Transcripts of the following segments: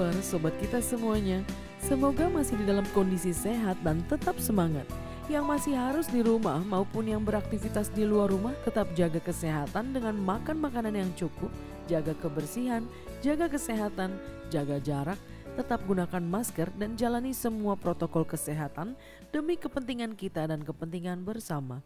kabar sobat kita semuanya? Semoga masih di dalam kondisi sehat dan tetap semangat. Yang masih harus di rumah maupun yang beraktivitas di luar rumah tetap jaga kesehatan dengan makan makanan yang cukup, jaga kebersihan, jaga kesehatan, jaga jarak, tetap gunakan masker dan jalani semua protokol kesehatan demi kepentingan kita dan kepentingan bersama.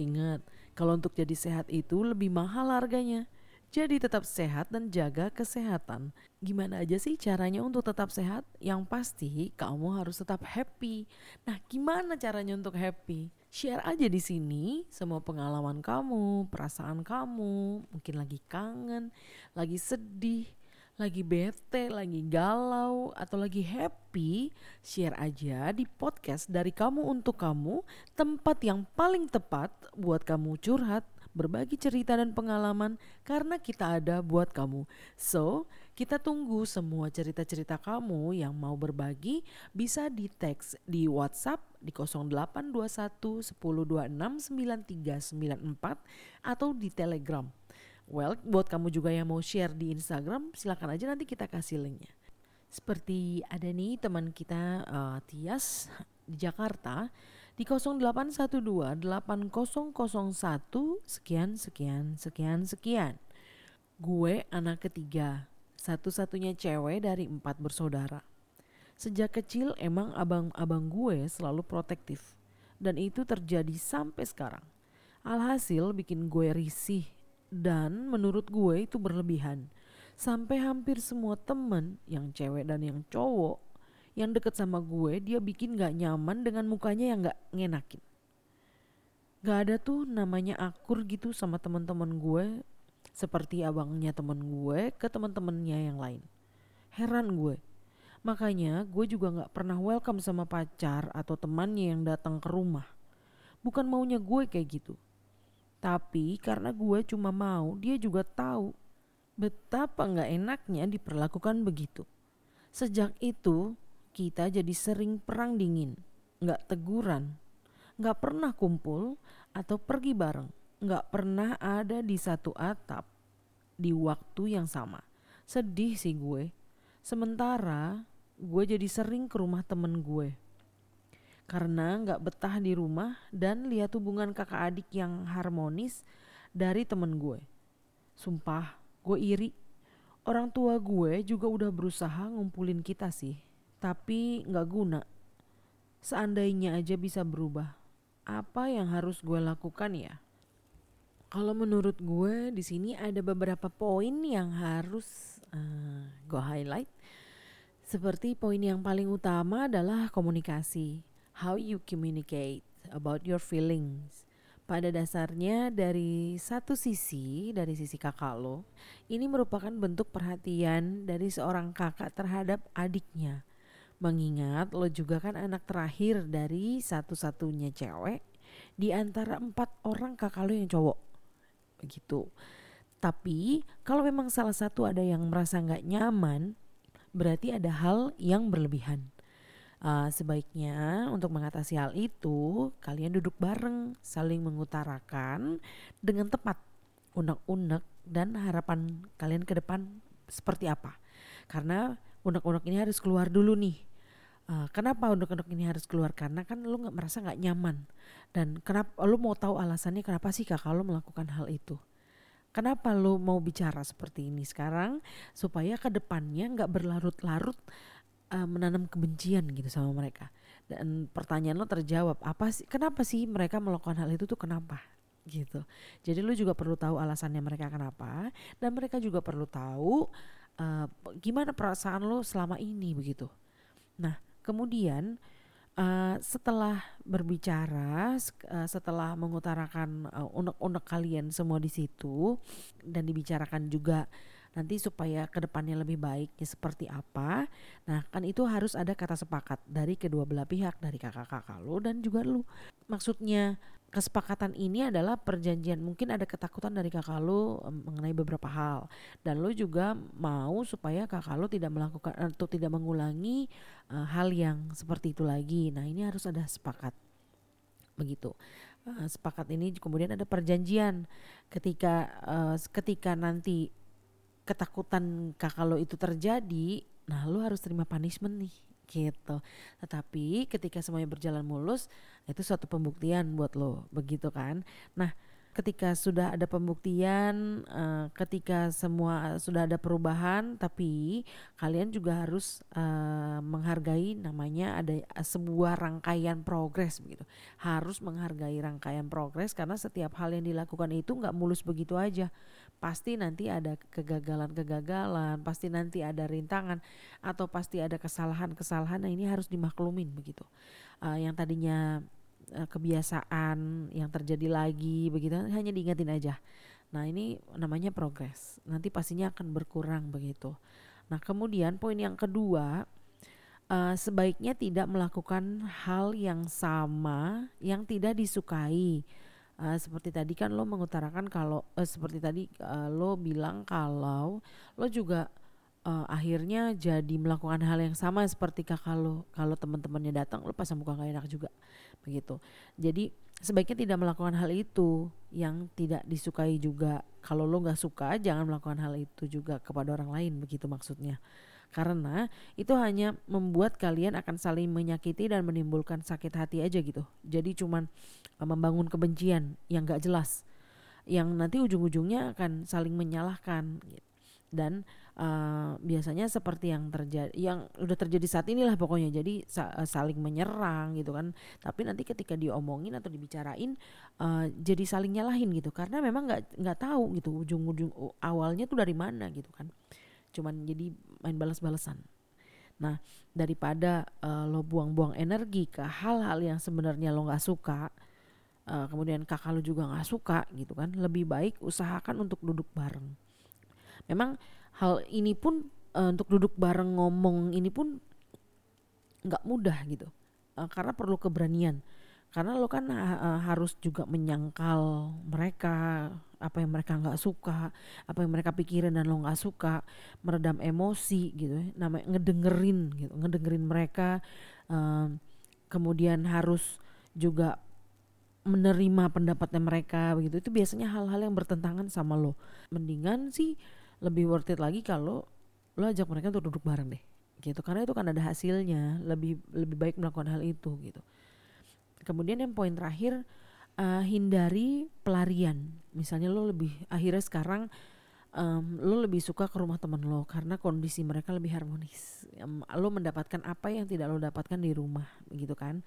Ingat, kalau untuk jadi sehat itu lebih mahal harganya. Jadi tetap sehat dan jaga kesehatan. Gimana aja sih caranya untuk tetap sehat? Yang pasti kamu harus tetap happy. Nah, gimana caranya untuk happy? Share aja di sini semua pengalaman kamu, perasaan kamu, mungkin lagi kangen, lagi sedih, lagi bete, lagi galau, atau lagi happy, share aja di podcast dari kamu untuk kamu, tempat yang paling tepat buat kamu curhat, berbagi cerita dan pengalaman karena kita ada buat kamu. So, kita tunggu semua cerita-cerita kamu yang mau berbagi bisa di teks di WhatsApp di 0821 1026 9394 atau di Telegram. Well, buat kamu juga yang mau share di Instagram, silakan aja nanti kita kasih linknya. Seperti ada nih teman kita uh, Tias di Jakarta di 0812 8001 sekian sekian sekian sekian. Gue anak ketiga, satu-satunya cewek dari empat bersaudara. Sejak kecil emang abang-abang gue selalu protektif dan itu terjadi sampai sekarang. Alhasil bikin gue risih dan menurut gue itu berlebihan. Sampai hampir semua temen yang cewek dan yang cowok yang deket sama gue dia bikin gak nyaman dengan mukanya yang gak ngenakin. Gak ada tuh namanya akur gitu sama teman-teman gue seperti abangnya temen gue ke teman-temannya yang lain. Heran gue. Makanya gue juga gak pernah welcome sama pacar atau temannya yang datang ke rumah. Bukan maunya gue kayak gitu. Tapi karena gue cuma mau, dia juga tahu betapa gak enaknya diperlakukan begitu. Sejak itu, kita jadi sering perang dingin, nggak teguran, nggak pernah kumpul atau pergi bareng, nggak pernah ada di satu atap di waktu yang sama. Sedih sih gue. Sementara gue jadi sering ke rumah temen gue. Karena nggak betah di rumah dan lihat hubungan kakak adik yang harmonis dari temen gue. Sumpah, gue iri. Orang tua gue juga udah berusaha ngumpulin kita sih tapi nggak guna. Seandainya aja bisa berubah, apa yang harus gue lakukan ya? Kalau menurut gue di sini ada beberapa poin yang harus uh, gue highlight. Seperti poin yang paling utama adalah komunikasi. How you communicate about your feelings. Pada dasarnya dari satu sisi, dari sisi kakak lo, ini merupakan bentuk perhatian dari seorang kakak terhadap adiknya Mengingat lo juga kan anak terakhir dari satu-satunya cewek di antara empat orang kakak lo yang cowok. Begitu. Tapi kalau memang salah satu ada yang merasa nggak nyaman, berarti ada hal yang berlebihan. Uh, sebaiknya untuk mengatasi hal itu, kalian duduk bareng, saling mengutarakan dengan tepat unek-unek dan harapan kalian ke depan seperti apa. Karena unek-unek ini harus keluar dulu nih Uh, kenapa unduk-unduk ini harus keluar? Karena kan lu nggak merasa nggak nyaman. Dan kenapa lu mau tahu alasannya kenapa sih kakak lu melakukan hal itu? Kenapa lu mau bicara seperti ini sekarang supaya ke depannya nggak berlarut-larut uh, menanam kebencian gitu sama mereka? Dan pertanyaan lo terjawab apa sih kenapa sih mereka melakukan hal itu tuh kenapa? Gitu. Jadi lu juga perlu tahu alasannya mereka kenapa dan mereka juga perlu tahu uh, gimana perasaan lo selama ini begitu. Nah Kemudian uh, setelah berbicara, uh, setelah mengutarakan uh, unek-unek kalian semua di situ dan dibicarakan juga nanti supaya ke depannya lebih baik ya seperti apa. Nah kan itu harus ada kata sepakat dari kedua belah pihak dari kakak-kakak lo dan juga lu. Maksudnya kesepakatan ini adalah perjanjian. Mungkin ada ketakutan dari kakak lo mengenai beberapa hal. Dan lo juga mau supaya kakak lo tidak melakukan atau tidak mengulangi uh, hal yang seperti itu lagi. Nah ini harus ada sepakat. Begitu. Uh, sepakat ini kemudian ada perjanjian. Ketika uh, ketika nanti ketakutan kakak lo itu terjadi Nah, lo harus terima punishment nih gitu. Tetapi ketika semuanya berjalan mulus, itu suatu pembuktian buat lo, begitu kan? Nah, ketika sudah ada pembuktian, uh, ketika semua sudah ada perubahan, tapi kalian juga harus uh, menghargai namanya ada sebuah rangkaian progres begitu. Harus menghargai rangkaian progres karena setiap hal yang dilakukan itu nggak mulus begitu aja. Pasti nanti ada kegagalan-kegagalan, pasti nanti ada rintangan atau pasti ada kesalahan-kesalahan. Nah ini harus dimaklumin begitu. Uh, yang tadinya uh, kebiasaan yang terjadi lagi begitu hanya diingatin aja. Nah, ini namanya progres. Nanti pastinya akan berkurang begitu. Nah, kemudian poin yang kedua uh, sebaiknya tidak melakukan hal yang sama yang tidak disukai. Uh, seperti tadi kan lo mengutarakan kalau uh, seperti tadi uh, lo bilang kalau lo juga uh, akhirnya jadi melakukan hal yang sama seperti kakak lo kalau teman-temannya datang lo pasang muka gak enak juga begitu. Jadi sebaiknya tidak melakukan hal itu yang tidak disukai juga. Kalau lo nggak suka, jangan melakukan hal itu juga kepada orang lain begitu maksudnya. Karena itu hanya membuat kalian akan saling menyakiti dan menimbulkan sakit hati aja gitu. Jadi cuman uh, membangun kebencian yang gak jelas. Yang nanti ujung-ujungnya akan saling menyalahkan gitu. Dan uh, biasanya seperti yang terjadi yang udah terjadi saat inilah pokoknya. Jadi sa eh, saling menyerang gitu kan. Tapi nanti ketika diomongin atau dibicarain uh, jadi saling nyalahin gitu. Karena memang nggak nggak tahu gitu ujung-ujung awalnya tuh dari mana gitu kan. Cuman jadi main balas-balasan. Nah daripada uh, lo buang-buang energi ke hal-hal yang sebenarnya lo nggak suka uh, kemudian kakak lo juga nggak suka gitu kan lebih baik usahakan untuk duduk bareng. Memang hal ini pun uh, untuk duduk bareng ngomong ini pun nggak mudah gitu. Uh, karena perlu keberanian. Karena lo kan uh, harus juga menyangkal mereka apa yang mereka nggak suka apa yang mereka pikirin dan lo nggak suka meredam emosi gitu ya. namanya ngedengerin gitu ngedengerin mereka uh, kemudian harus juga menerima pendapatnya mereka begitu. Itu biasanya hal-hal yang bertentangan sama lo. Mendingan sih lebih worth it lagi kalau lo ajak mereka untuk duduk bareng deh gitu. Karena itu kan ada hasilnya lebih lebih baik melakukan hal itu gitu. Kemudian yang poin terakhir uh, hindari pelarian. Misalnya lo lebih akhirnya sekarang um, lo lebih suka ke rumah teman lo karena kondisi mereka lebih harmonis. Um, lo mendapatkan apa yang tidak lo dapatkan di rumah gitu kan.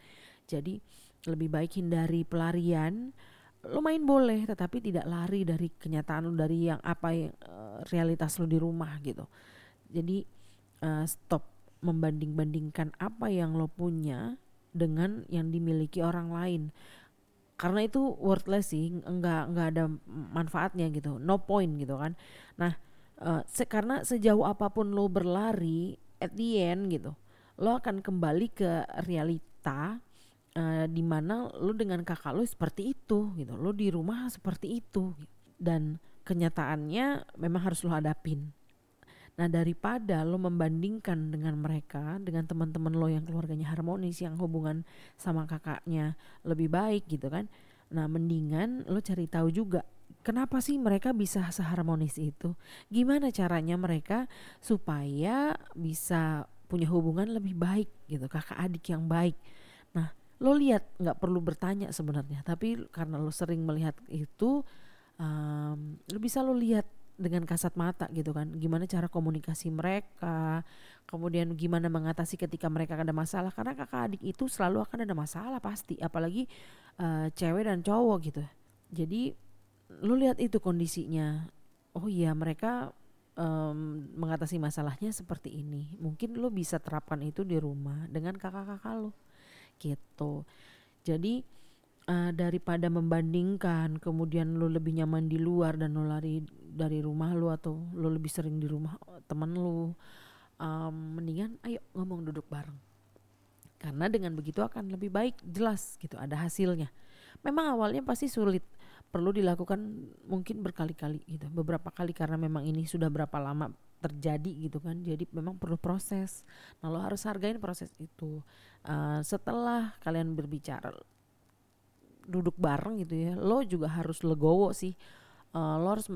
Jadi lebih baik hindari pelarian lo main boleh tetapi tidak lari dari kenyataan lo dari yang apa yang uh, realitas lo di rumah gitu. Jadi uh, stop membanding-bandingkan apa yang lo punya dengan yang dimiliki orang lain. Karena itu worthless sih enggak enggak ada manfaatnya gitu. No point gitu kan. Nah uh, se karena sejauh apa pun lo berlari at the end gitu lo akan kembali ke realita uh, di mana lu dengan kakak lu seperti itu gitu. Lu di rumah seperti itu dan kenyataannya memang harus lo hadapin. Nah daripada lo membandingkan dengan mereka dengan teman-teman lo yang keluarganya harmonis yang hubungan sama kakaknya lebih baik gitu kan. Nah mendingan lo cari tahu juga kenapa sih mereka bisa seharmonis itu? Gimana caranya mereka supaya bisa punya hubungan lebih baik gitu. Kakak adik yang baik lo lihat nggak perlu bertanya sebenarnya. Tapi karena lo sering melihat itu um, lo bisa lo lihat dengan kasat mata gitu kan. Gimana cara komunikasi mereka kemudian gimana mengatasi ketika mereka ada masalah. Karena kakak adik itu selalu akan ada masalah pasti apalagi uh, cewek dan cowok gitu. Jadi lo lihat itu kondisinya. Oh iya mereka um, mengatasi masalahnya seperti ini. Mungkin lo bisa terapkan itu di rumah dengan kakak-kakak lo gitu. Jadi uh, daripada membandingkan kemudian lo lebih nyaman di luar dan lo lari dari rumah lo atau lo lebih sering di rumah teman lo um, mendingan ayo ngomong duduk bareng. Karena dengan begitu akan lebih baik jelas gitu ada hasilnya. Memang awalnya pasti sulit perlu dilakukan mungkin berkali-kali gitu beberapa kali karena memang ini sudah berapa lama terjadi gitu kan. Jadi memang perlu proses. Nah lo harus hargain proses itu. Uh, setelah kalian berbicara duduk bareng gitu ya lo juga harus legowo sih. Uh, lo harus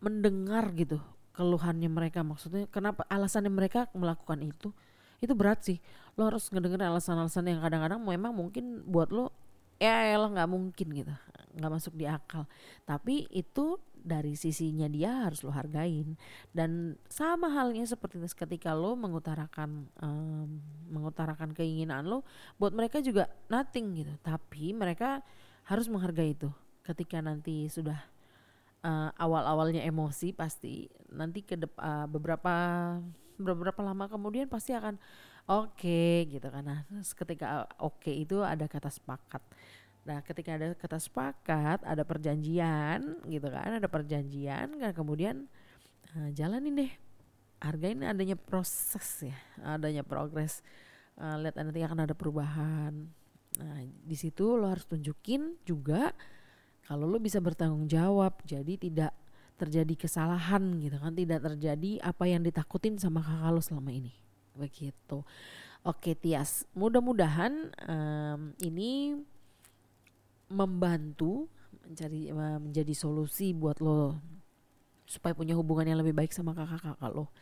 mendengar gitu keluhannya mereka. Maksudnya kenapa alasannya mereka melakukan itu? Itu berat sih. Lo harus ngedenger alasan-alasan yang kadang-kadang memang mungkin buat lo ya lo nggak mungkin gitu. Nggak masuk di akal. Tapi itu dari sisinya dia harus lo hargain. Dan sama halnya seperti ketika lo mengutarakan um, mengutarakan keinginan lo buat mereka juga nothing gitu. Tapi mereka harus menghargai itu. Ketika nanti sudah uh, awal-awalnya emosi pasti nanti ke uh, beberapa beberapa lama kemudian pasti akan oke okay, gitu nah ketika oke okay itu ada kata sepakat nah ketika ada kata sepakat ada perjanjian gitu kan ada perjanjian kan kemudian uh, jalanin deh. Hargain adanya proses ya adanya progres. Uh, lihat nanti akan ada perubahan. Nah di situ lo harus tunjukin juga kalau lo bisa bertanggung jawab jadi tidak terjadi kesalahan gitu kan tidak terjadi apa yang ditakutin sama kakak lo selama ini. Begitu. Oke Tias mudah-mudahan um, ini membantu mencari menjadi solusi buat lo supaya punya hubungan yang lebih baik sama kakak-kakak lo.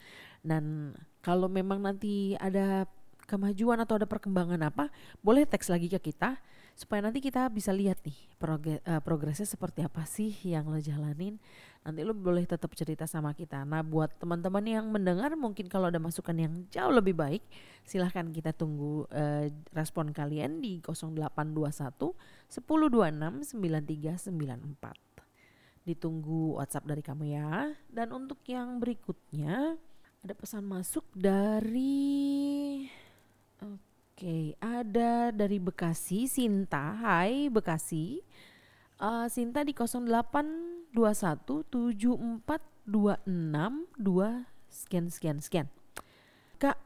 Dan kalau memang nanti ada kemajuan atau ada perkembangan apa boleh teks lagi ke kita supaya nanti kita bisa lihat nih uh, progresnya seperti apa sih yang lo jalanin nanti lo boleh tetap cerita sama kita nah buat teman-teman yang mendengar mungkin kalau ada masukan yang jauh lebih baik silahkan kita tunggu uh, respon kalian di 0821 1026 9394 ditunggu WhatsApp dari kamu ya dan untuk yang berikutnya ada pesan masuk dari Oke, ada dari Bekasi, Sinta. Hai Bekasi. Uh, Sinta di 08217426 sekian sekian sekian. Kak,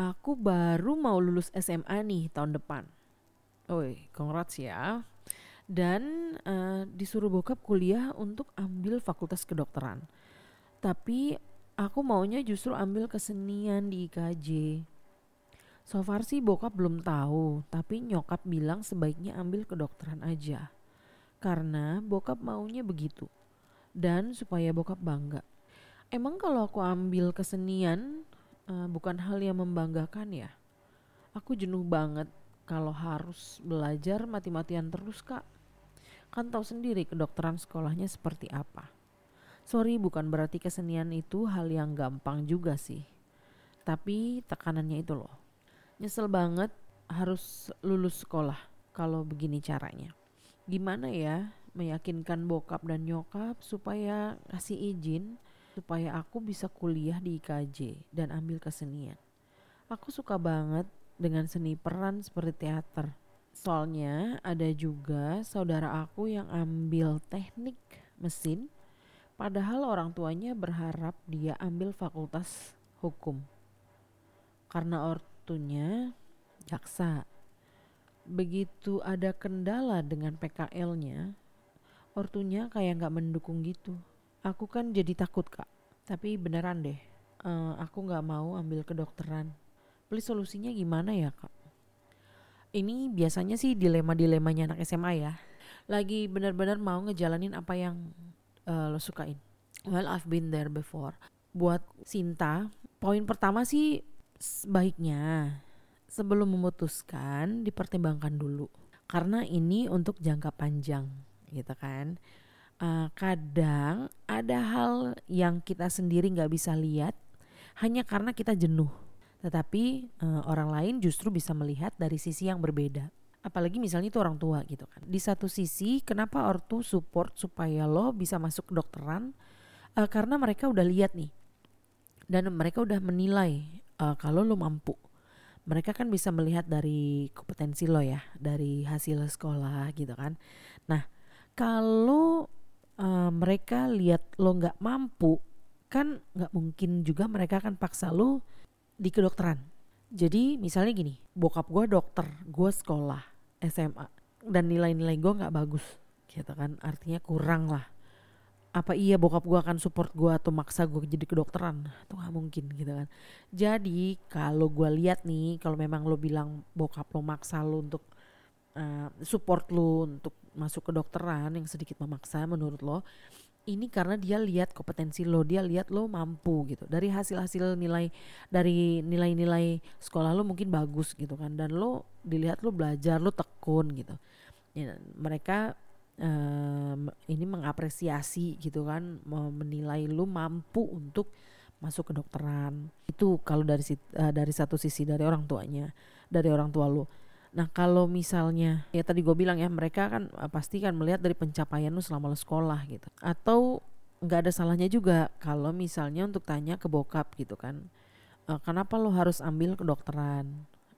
aku baru mau lulus SMA nih tahun depan. Oi, congrats ya. Dan uh, disuruh bokap kuliah untuk ambil fakultas kedokteran. Tapi aku maunya justru ambil kesenian di IKJ So far sih bokap belum tahu, tapi nyokap bilang sebaiknya ambil kedokteran aja. Karena bokap maunya begitu. Dan supaya bokap bangga. Emang kalau aku ambil kesenian uh, bukan hal yang membanggakan ya? Aku jenuh banget kalau harus belajar mati-matian terus kak. Kan tahu sendiri kedokteran sekolahnya seperti apa. Sorry bukan berarti kesenian itu hal yang gampang juga sih. Tapi tekanannya itu loh nyesel banget harus lulus sekolah kalau begini caranya. Gimana ya meyakinkan bokap dan nyokap supaya kasih izin supaya aku bisa kuliah di IKJ dan ambil kesenian. Aku suka banget dengan seni peran seperti teater. Soalnya ada juga saudara aku yang ambil teknik mesin padahal orang tuanya berharap dia ambil fakultas hukum. Karena or ortunya jaksa. Begitu ada kendala dengan PKL-nya, ortunya kayak nggak mendukung gitu. Aku kan jadi takut kak, tapi beneran deh, uh, aku nggak mau ambil kedokteran. Please solusinya gimana ya kak? Ini biasanya sih dilema-dilemanya anak SMA ya. Lagi bener-bener mau ngejalanin apa yang uh, lo sukain. Well, I've been there before. Buat Sinta, poin pertama sih sebaiknya sebelum memutuskan dipertimbangkan dulu. Karena ini untuk jangka panjang gitu kan. Uh, kadang ada hal yang kita sendiri nggak bisa lihat hanya karena kita jenuh. Tetapi uh, orang lain justru bisa melihat dari sisi yang berbeda. Apalagi misalnya itu orang tua gitu kan. Di satu sisi kenapa ortu support supaya lo bisa masuk kedokteran? Uh, karena mereka udah lihat nih. Dan mereka udah menilai uh, kalau lo mampu mereka kan bisa melihat dari kompetensi lo ya dari hasil sekolah gitu kan. Nah kalau uh, mereka lihat lo nggak mampu kan nggak mungkin juga mereka akan paksa lo di kedokteran. Jadi misalnya gini bokap gue dokter gue sekolah SMA dan nilai-nilai gue nggak bagus gitu kan. Artinya kurang lah apa iya bokap gue akan support gue atau maksa gue jadi kedokteran itu gak mungkin gitu kan jadi kalau gue lihat nih kalau memang lo bilang bokap lo maksa lo untuk uh, support lo untuk masuk kedokteran yang sedikit memaksa menurut lo ini karena dia lihat kompetensi lo, dia lihat lo mampu gitu. Dari hasil-hasil nilai dari nilai-nilai sekolah lo mungkin bagus gitu kan dan lo dilihat lo belajar, lo tekun gitu. Ya, mereka um, ini mengapresiasi gitu kan, menilai lo mampu untuk masuk ke dokteran. Itu kalau dari uh, dari satu sisi dari orang tuanya, dari orang tua lo. Nah kalau misalnya ya tadi gue bilang ya mereka kan uh, pasti kan melihat dari pencapaian lu selama lu sekolah gitu. Atau nggak ada salahnya juga kalau misalnya untuk tanya ke bokap gitu kan. Uh, kenapa lo harus ambil kedokteran?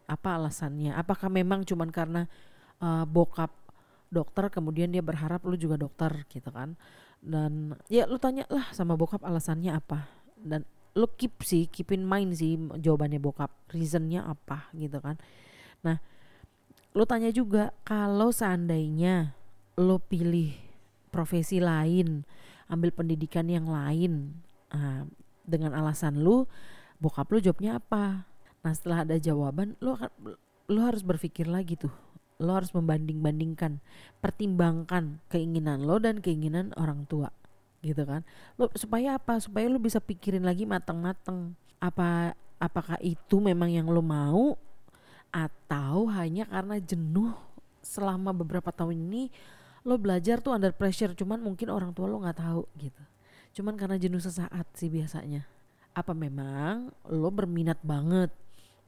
Apa alasannya? Apakah memang cuman karena uh, bokap dokter kemudian dia berharap lu juga dokter gitu kan? Dan ya lu tanya lah sama bokap alasannya apa dan lu keep sih keep in mind sih jawabannya bokap reasonnya apa gitu kan. Nah lo tanya juga kalau seandainya lo pilih profesi lain, ambil pendidikan yang lain, uh, dengan alasan lo, bokap lo jawabnya apa? Nah setelah ada jawaban, lo lo harus berpikir lagi tuh, lo harus membanding-bandingkan, pertimbangkan keinginan lo dan keinginan orang tua, gitu kan? Lo supaya apa? Supaya lo bisa pikirin lagi matang-matang, apa apakah itu memang yang lo mau atau hanya karena jenuh selama beberapa tahun ini lo belajar tuh under pressure cuman mungkin orang tua lo nggak tahu gitu cuman karena jenuh sesaat sih biasanya apa memang lo berminat banget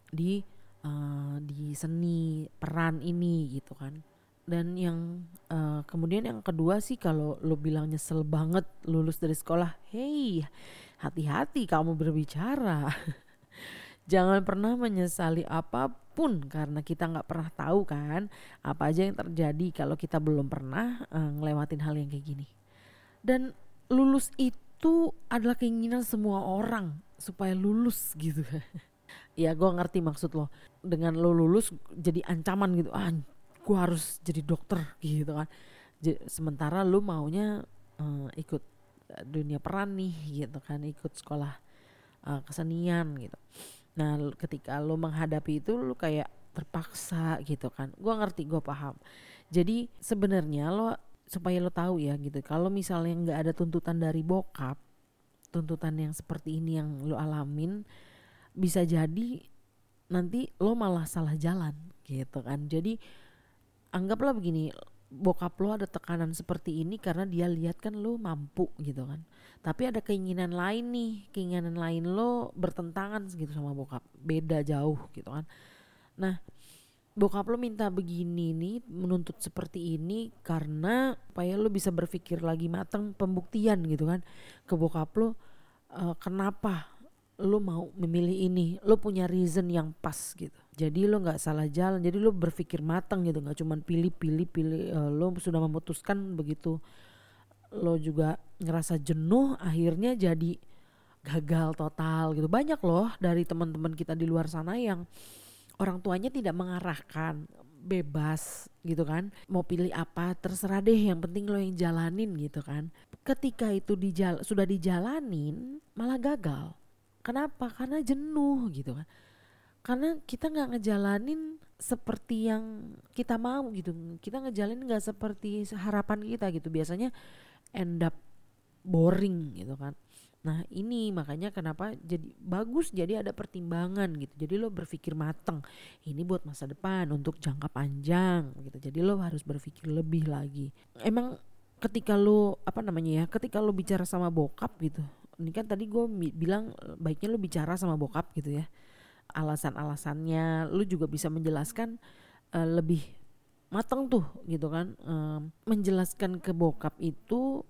di uh, di seni peran ini gitu kan. Dan yang uh, kemudian yang kedua sih kalau lo bilang nyesel banget lulus dari sekolah hey hati-hati kamu berbicara. Jangan pernah menyesali apa pun karena kita nggak pernah tahu kan apa aja yang terjadi kalau kita belum pernah uh, ngelewatin hal yang kayak gini. Dan lulus itu adalah keinginan semua orang supaya lulus gitu ya gue ngerti maksud lo dengan lo lulus jadi ancaman gitu ah gue harus jadi dokter gitu kan sementara lo maunya uh, ikut dunia peran nih gitu kan ikut sekolah uh, kesenian gitu Nah ketika lo menghadapi itu lo kayak terpaksa gitu kan. Gua ngerti, gue paham. Jadi sebenarnya lo supaya lo tahu ya gitu. Kalau misalnya nggak ada tuntutan dari bokap, tuntutan yang seperti ini yang lo alamin, bisa jadi nanti lo malah salah jalan gitu kan. Jadi anggaplah begini, bokap lo ada tekanan seperti ini karena dia lihat kan lo mampu gitu kan tapi ada keinginan lain nih keinginan lain lo bertentangan gitu sama bokap beda jauh gitu kan nah bokap lo minta begini nih menuntut seperti ini karena supaya lo bisa berpikir lagi matang pembuktian gitu kan ke bokap lo uh, kenapa lo mau memilih ini lo punya reason yang pas gitu. Jadi lo nggak salah jalan jadi lo berpikir matang gitu nggak cuma pilih pilih pilih uh, lo sudah memutuskan begitu lo juga ngerasa jenuh akhirnya jadi gagal total gitu. Banyak loh dari teman-teman kita di luar sana yang orang tuanya tidak mengarahkan bebas gitu kan mau pilih apa terserah deh yang penting lo yang jalanin gitu kan. Ketika itu dijal sudah dijalanin malah gagal kenapa? Karena jenuh gitu kan. Karena kita nggak ngejalanin seperti yang kita mau gitu. Kita ngejalanin nggak seperti harapan kita gitu. Biasanya end up boring gitu kan. Nah ini makanya kenapa jadi bagus jadi ada pertimbangan gitu. Jadi lo berpikir mateng ini buat masa depan untuk jangka panjang gitu. Jadi lo harus berpikir lebih lagi. Emang ketika lo apa namanya ya ketika lo bicara sama bokap gitu ini kan tadi gue bilang baiknya lo bicara sama bokap gitu ya. Alasan-alasannya lu juga bisa menjelaskan uh, lebih matang tuh gitu kan. Uh, menjelaskan ke bokap itu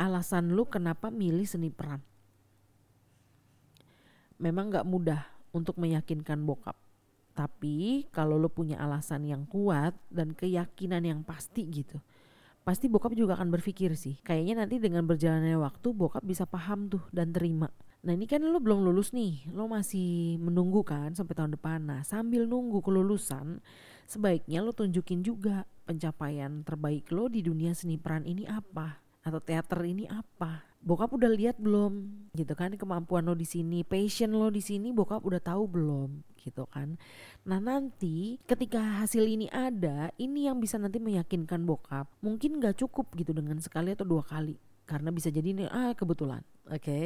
alasan lu kenapa milih seni peran. Memang nggak mudah untuk meyakinkan bokap. Tapi kalau lu punya alasan yang kuat dan keyakinan yang pasti gitu pasti bokap juga akan berpikir sih kayaknya nanti dengan berjalannya waktu bokap bisa paham tuh dan terima Nah ini kan lo belum lulus nih, lo masih menunggu kan sampai tahun depan. Nah sambil nunggu kelulusan, sebaiknya lo tunjukin juga pencapaian terbaik lo di dunia seni peran ini apa atau teater ini apa. Bokap udah lihat belum gitu kan kemampuan lo di sini, passion lo di sini bokap udah tahu belum gitu kan. Nah nanti ketika hasil ini ada, ini yang bisa nanti meyakinkan bokap. Mungkin gak cukup gitu dengan sekali atau dua kali karena bisa jadi ini ah kebetulan oke okay?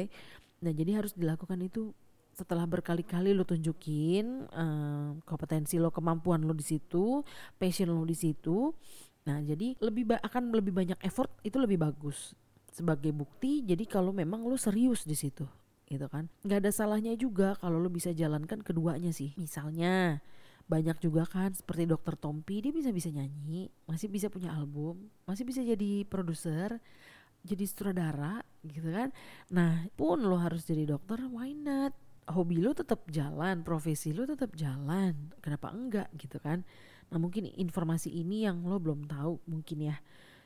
nah jadi harus dilakukan itu setelah berkali-kali lo tunjukin uh, kompetensi lo kemampuan lo di situ passion lo di situ nah jadi lebih akan lebih banyak effort itu lebih bagus sebagai bukti jadi kalau memang lo serius di situ gitu kan. Nggak ada salahnya juga kalau lo bisa jalankan keduanya sih. Misalnya banyak juga kan seperti dokter Tompi dia bisa bisa nyanyi masih bisa punya album masih bisa jadi produser jadi sutradara gitu kan. Nah pun lo harus jadi dokter why not? Hobi lo tetap jalan profesi lo tetap jalan kenapa enggak gitu kan. Nah mungkin informasi ini yang lo belum tahu mungkin ya.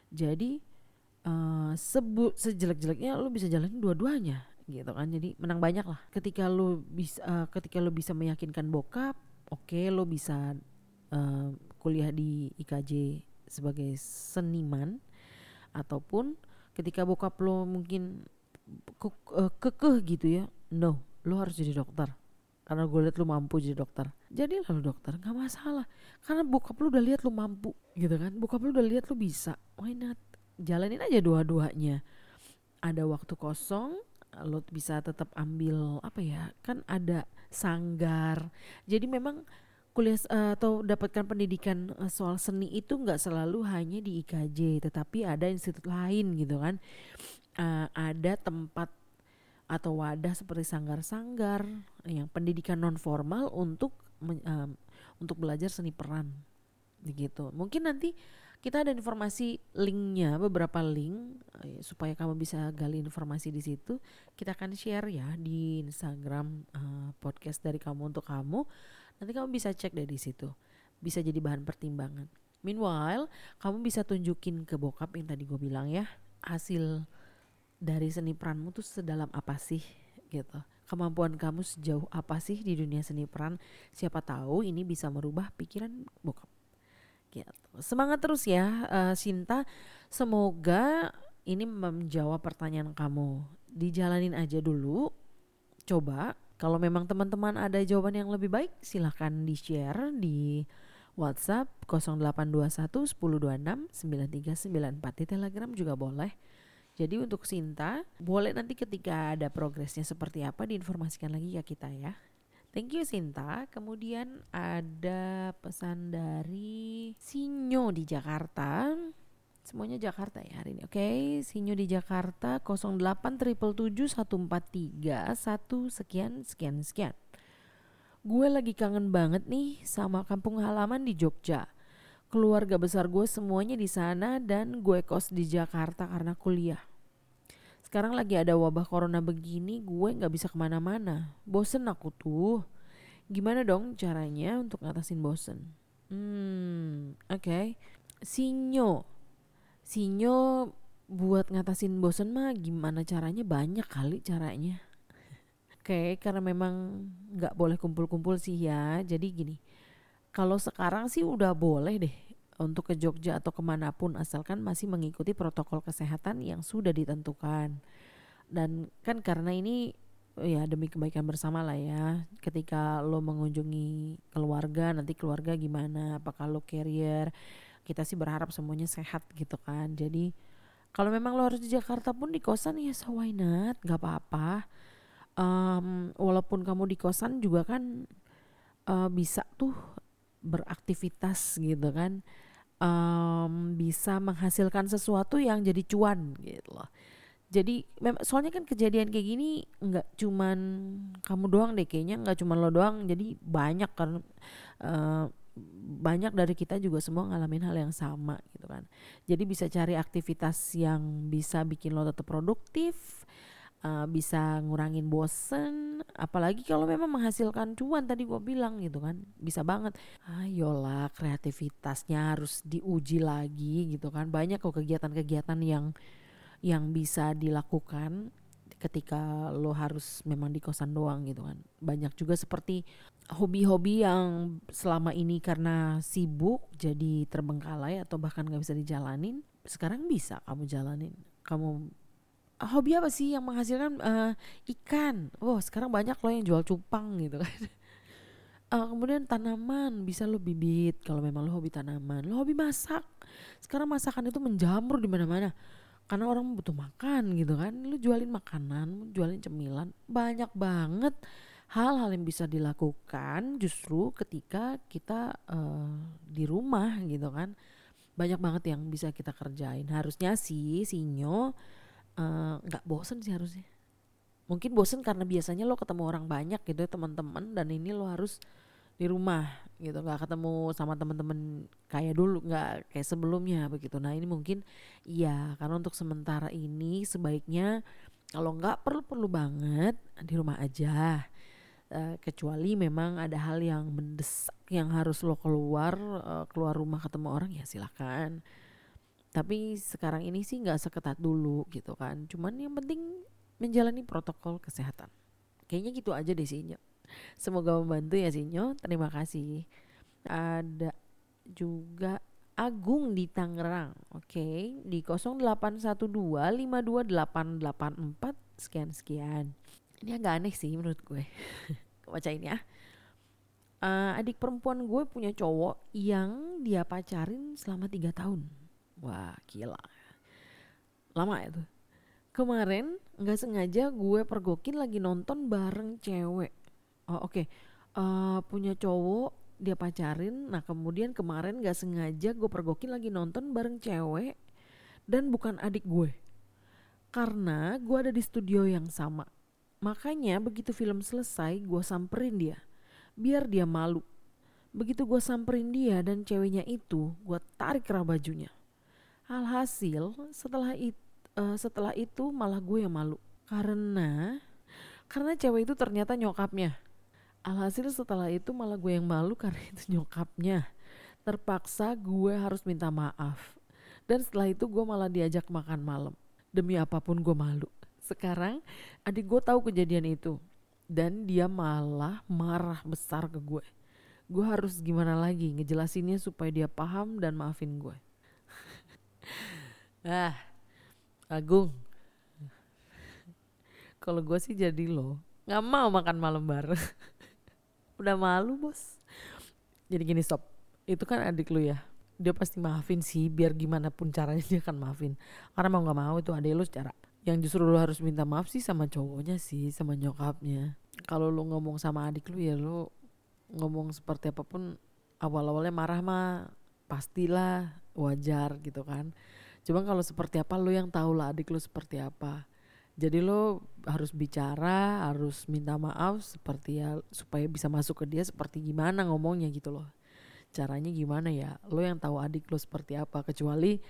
Jadi uh, sebut sejelek-jeleknya lo bisa jalan dua-duanya gitu kan. Jadi menang banyak lah. Ketika lo bisa uh, ketika lo bisa meyakinkan bokap oke okay, lo bisa uh, kuliah di IKJ sebagai seniman ataupun ketika bokap lo mungkin ke, uh, kekeh gitu ya no lo harus jadi dokter. Karena gue liat lo mampu jadi dokter. Jadi lo dokter nggak masalah. Karena bokap lo udah lihat lo mampu gitu kan. Bokap lo udah lihat lo bisa why not jalanin aja dua-duanya. Ada waktu kosong lo bisa tetap ambil apa ya kan ada sanggar. Jadi memang kuliah uh, atau dapatkan pendidikan uh, soal seni itu nggak selalu hanya di IKJ tetapi ada institut lain gitu kan. Uh, ada tempat atau wadah seperti sanggar-sanggar yang pendidikan non formal untuk um, untuk belajar seni peran. Gitu mungkin nanti kita ada informasi linknya beberapa link uh, supaya kamu bisa gali informasi di situ. Kita akan share ya di Instagram uh, podcast dari kamu untuk kamu. Nanti kamu bisa cek dari situ. Bisa jadi bahan pertimbangan. Meanwhile kamu bisa tunjukin ke bokap yang tadi gue bilang ya hasil dari seni peranmu tuh sedalam apa sih gitu. Kemampuan kamu sejauh apa sih di dunia seni peran? Siapa tahu ini bisa merubah pikiran bokap gitu. Semangat terus ya uh, Sinta. Semoga ini menjawab pertanyaan kamu. Dijalanin aja dulu. Coba kalau memang teman-teman ada jawaban yang lebih baik silahkan di-share di WhatsApp 0821 1026 9394 di Telegram juga boleh. Jadi untuk Sinta, boleh nanti ketika ada progresnya seperti apa diinformasikan lagi ke kita ya. Thank you Sinta. Kemudian ada pesan dari Sinyo di Jakarta. Semuanya Jakarta ya hari ini. Oke, okay. Sinyo di Jakarta 08 satu sekian sekian sekian. Gue lagi kangen banget nih sama kampung halaman di Jogja. Keluarga besar gue semuanya di sana dan gue kos di Jakarta karena kuliah sekarang lagi ada wabah corona begini gue nggak bisa ke mana-mana. Bosen aku tuh. Gimana dong caranya untuk ngatasin bosen? Hmm oke. Okay. sinyo. Sinyo buat ngatasin bosen mah gimana caranya? Banyak kali caranya. Oke okay, karena memang nggak boleh kumpul-kumpul sih ya. Jadi gini kalau sekarang sih udah boleh deh untuk ke Jogja atau ke mana pun asalkan masih mengikuti protokol kesehatan yang sudah ditentukan. Dan kan karena ini ya demi kebaikan bersama lah ya ketika lo mengunjungi keluarga nanti keluarga gimana apakah lo carrier kita sih berharap semuanya sehat gitu kan. Jadi kalau memang lo harus di Jakarta pun di kosan ya so why not? Nggak apa-apa. Um, walaupun kamu di kosan juga kan uh, bisa tuh beraktivitas gitu kan um, bisa menghasilkan sesuatu yang jadi cuan gitu loh. Jadi soalnya kan kejadian kayak gini nggak cuman kamu doang deh kayaknya nggak cuman lo doang jadi banyak kan uh, banyak dari kita juga semua ngalamin hal yang sama gitu kan. Jadi bisa cari aktivitas yang bisa bikin lo tetap produktif, uh, bisa ngurangin bosen. Apalagi kalau memang menghasilkan cuan tadi gue bilang gitu kan bisa banget. Ayolah kreativitasnya harus diuji lagi gitu kan. Banyak kok kegiatan-kegiatan yang yang bisa dilakukan ketika lo harus memang di kosan doang gitu kan. Banyak juga seperti hobi-hobi yang selama ini karena sibuk jadi terbengkalai atau bahkan gak bisa dijalanin sekarang bisa kamu jalanin. Kamu hobi apa sih yang menghasilkan uh, ikan? Wow, sekarang banyak loh yang jual cupang gitu kan. Uh, kemudian tanaman bisa lo bibit kalau memang lo hobi tanaman. Lo hobi masak. Sekarang masakan itu menjamur di mana-mana. karena orang butuh makan gitu kan lu jualin makanan jualin cemilan banyak banget hal-hal yang bisa dilakukan justru ketika kita uh, di rumah gitu kan banyak banget yang bisa kita kerjain harusnya sih sinyo nggak uh, bosen sih harusnya. Mungkin bosen karena biasanya lo ketemu orang banyak gitu ya, teman-teman dan ini lo harus di rumah gitu. Nggak ketemu sama teman-teman kayak dulu nggak kayak sebelumnya begitu. Nah ini mungkin iya karena untuk sementara ini sebaiknya kalau nggak perlu perlu banget di rumah aja. Uh, kecuali memang ada hal yang mendesak yang harus lo keluar uh, keluar rumah ketemu orang ya silakan tapi sekarang ini sih nggak seketat dulu gitu kan cuman yang penting menjalani protokol kesehatan kayaknya gitu aja deh sih Semoga membantu ya Sinyo. Terima kasih. Ada juga Agung di Tangerang. Oke, okay. di 0812528884 sekian sekian. Ini agak aneh sih menurut gue. Bacain ya. Uh, adik perempuan gue punya cowok yang dia pacarin selama tiga tahun. Wah, gila. Lama ya tuh. Kemarin nggak sengaja gue pergokin lagi nonton bareng cewek. Oh oke. Okay. uh, eh, punya cowok dia pacarin. Nah kemudian kemarin gak sengaja gue pergokin lagi nonton bareng cewek dan bukan adik gue. Karena gue ada di studio yang sama. Makanya begitu film selesai gue samperin dia. Biar dia malu. Begitu gue samperin dia dan ceweknya itu gue tarik kerah bajunya alhasil setelah itu uh, setelah itu malah gue yang malu karena karena cewek itu ternyata nyokapnya Alhasil setelah itu malah gue yang malu karena itu nyokapnya. Terpaksa gue harus minta maaf. Dan setelah itu gue malah diajak makan malam. Demi apa pun gue malu. Sekarang adik gue tahu kejadian itu. Dan dia malah marah besar ke gue. Gue harus gimana lagi ngejelasinnya supaya dia paham dan maafin gue. Ah, Agung. Kalau gue sih jadi lo, nggak mau makan malam bareng. udah malu bos. Jadi gini stop itu kan adik lu ya. Dia pasti maafin sih biar gimana pun caranya dia akan maafin. Karena mau nggak mau itu adik lu secara yang justru lu harus minta maaf sih sama cowoknya sih sama nyokapnya. Kalau lu ngomong sama adik lu ya lu ngomong seperti apa pun awal-awalnya marah mah pastilah wajar gitu kan. Cuma kalau seperti apa lu yang tahu lah adik lu seperti apa. Jadi lo harus bicara harus minta maaf seperti ya supaya bisa masuk ke dia seperti gimana ngomongnya gitu loh. Caranya gimana ya? Lo yang tahu adik lo seperti apa kecuali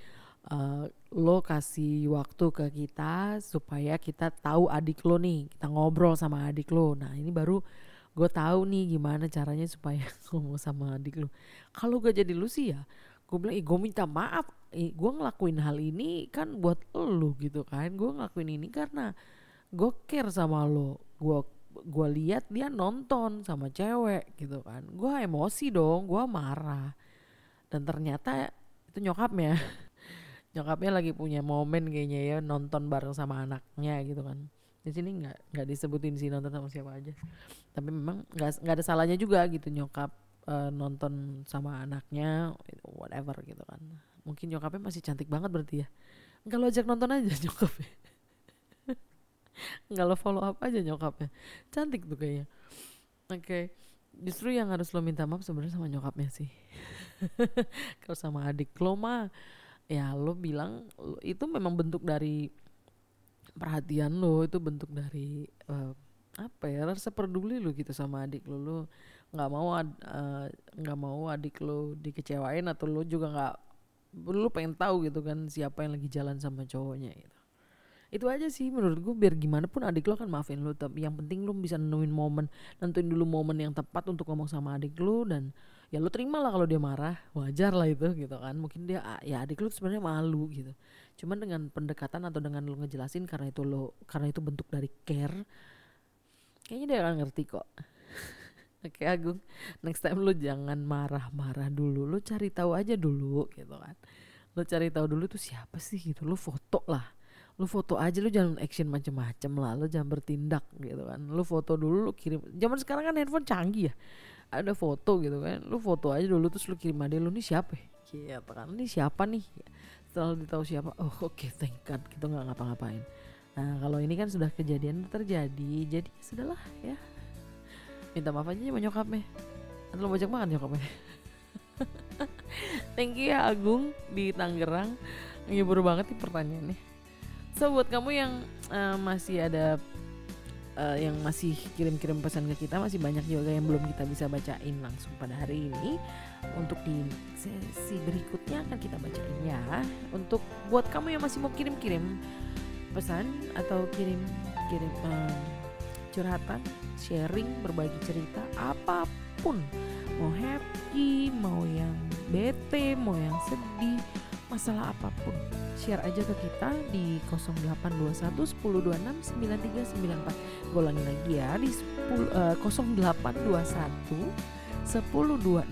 uh, lo kasih waktu ke kita supaya kita tahu adik lo nih kita ngobrol sama adik lo nah ini baru gue tahu nih gimana caranya supaya ngomong sama adik lo kalau gak jadi lu sih ya gue bilang gue minta maaf. Gue ngelakuin hal ini kan buat lo gitu kan. Gue ngelakuin ini karena gue care sama lo gue gue lihat dia nonton sama cewek gitu kan. Gue emosi dong gue marah. Dan ternyata itu nyokapnya. Nyokapnya lagi punya momen kayaknya ya nonton bareng sama anaknya gitu kan di sini nggak nggak disebutin sih nonton sama siapa aja. Tapi memang nggak ada salahnya juga gitu nyokap uh, nonton sama anaknya whatever gitu kan. Mungkin nyokapnya masih cantik banget berarti ya. Nggak lo ajak nonton aja nyokapnya. Nggak lo follow up aja nyokapnya. Cantik tuh kayaknya. Oke okay. justru yang harus lo minta maaf sebenarnya sama nyokapnya sih. Kalau sama adik lo mah ya lo bilang itu memang bentuk dari perhatian lo itu bentuk dari uh, apa ya rasa peduli lo gitu sama adik lo. Lo nggak mau eh, nggak uh, mau adik lo dikecewain atau lo juga nggak lo pengen tahu gitu kan siapa yang lagi jalan sama cowoknya gitu. Itu aja sih menurut gue biar gimana pun adik lo kan maafin lo tapi yang penting lo bisa nemuin momen nentuin dulu momen yang tepat untuk ngomong sama adik lo dan ya lo terima lah kalau dia marah wajar lah itu gitu kan. Mungkin dia ya adik lo sebenarnya malu gitu cuman dengan pendekatan atau dengan lo ngejelasin karena itu lo karena itu bentuk dari care kayaknya dia akan ngerti kok Oke Agung, next time lu jangan marah-marah dulu, lu cari tahu aja dulu gitu kan. Lu cari tahu dulu tuh siapa sih gitu, lu foto lah. Lu foto aja, lu jangan action macem-macem lah, lu jangan bertindak gitu kan. Lu foto dulu, lu kirim. Zaman sekarang kan handphone canggih ya, ada foto gitu kan. Lu foto aja dulu terus lu kirim aja lu nih siapa? Ya? Gitu kan, ini siapa nih? Setelah ditahu siapa oh oke okay, thank God gitu nggak ngapa-ngapain. Nah kalau ini kan sudah kejadian terjadi jadi ya sudahlah ya. Minta maaf aja sama nyokapnya. Atau bajak makan nyokapnya. Thank you ya Agung di Tangerang. Ngibur banget nih pertanyaannya so buat kamu yang uh, masih ada uh, yang masih kirim-kirim pesan ke kita masih banyak juga yang belum kita bisa bacain langsung pada hari ini. Untuk di sesi berikutnya akan kita bacain ya. Untuk buat kamu yang masih mau kirim-kirim pesan atau kirim kirim um, curhatan sharing berbagi cerita apa pun. Mau happy mau yang bete mau yang sedih masalah apa pun share aja ke kita di 0821 1026 9394 gue ulangi lagi ya di 10, uh, 0821 1026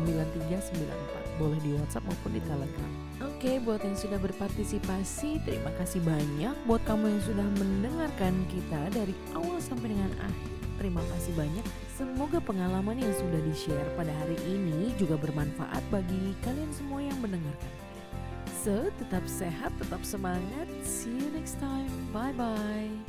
9394 boleh di WhatsApp maupun di Telegram Oke, buat yang sudah berpartisipasi, terima kasih banyak. Buat kamu yang sudah mendengarkan kita dari awal sampai dengan akhir, terima kasih banyak. Semoga pengalaman yang sudah di-share pada hari ini juga bermanfaat bagi kalian semua yang mendengarkan. So, tetap sehat, tetap semangat. See you next time. Bye-bye.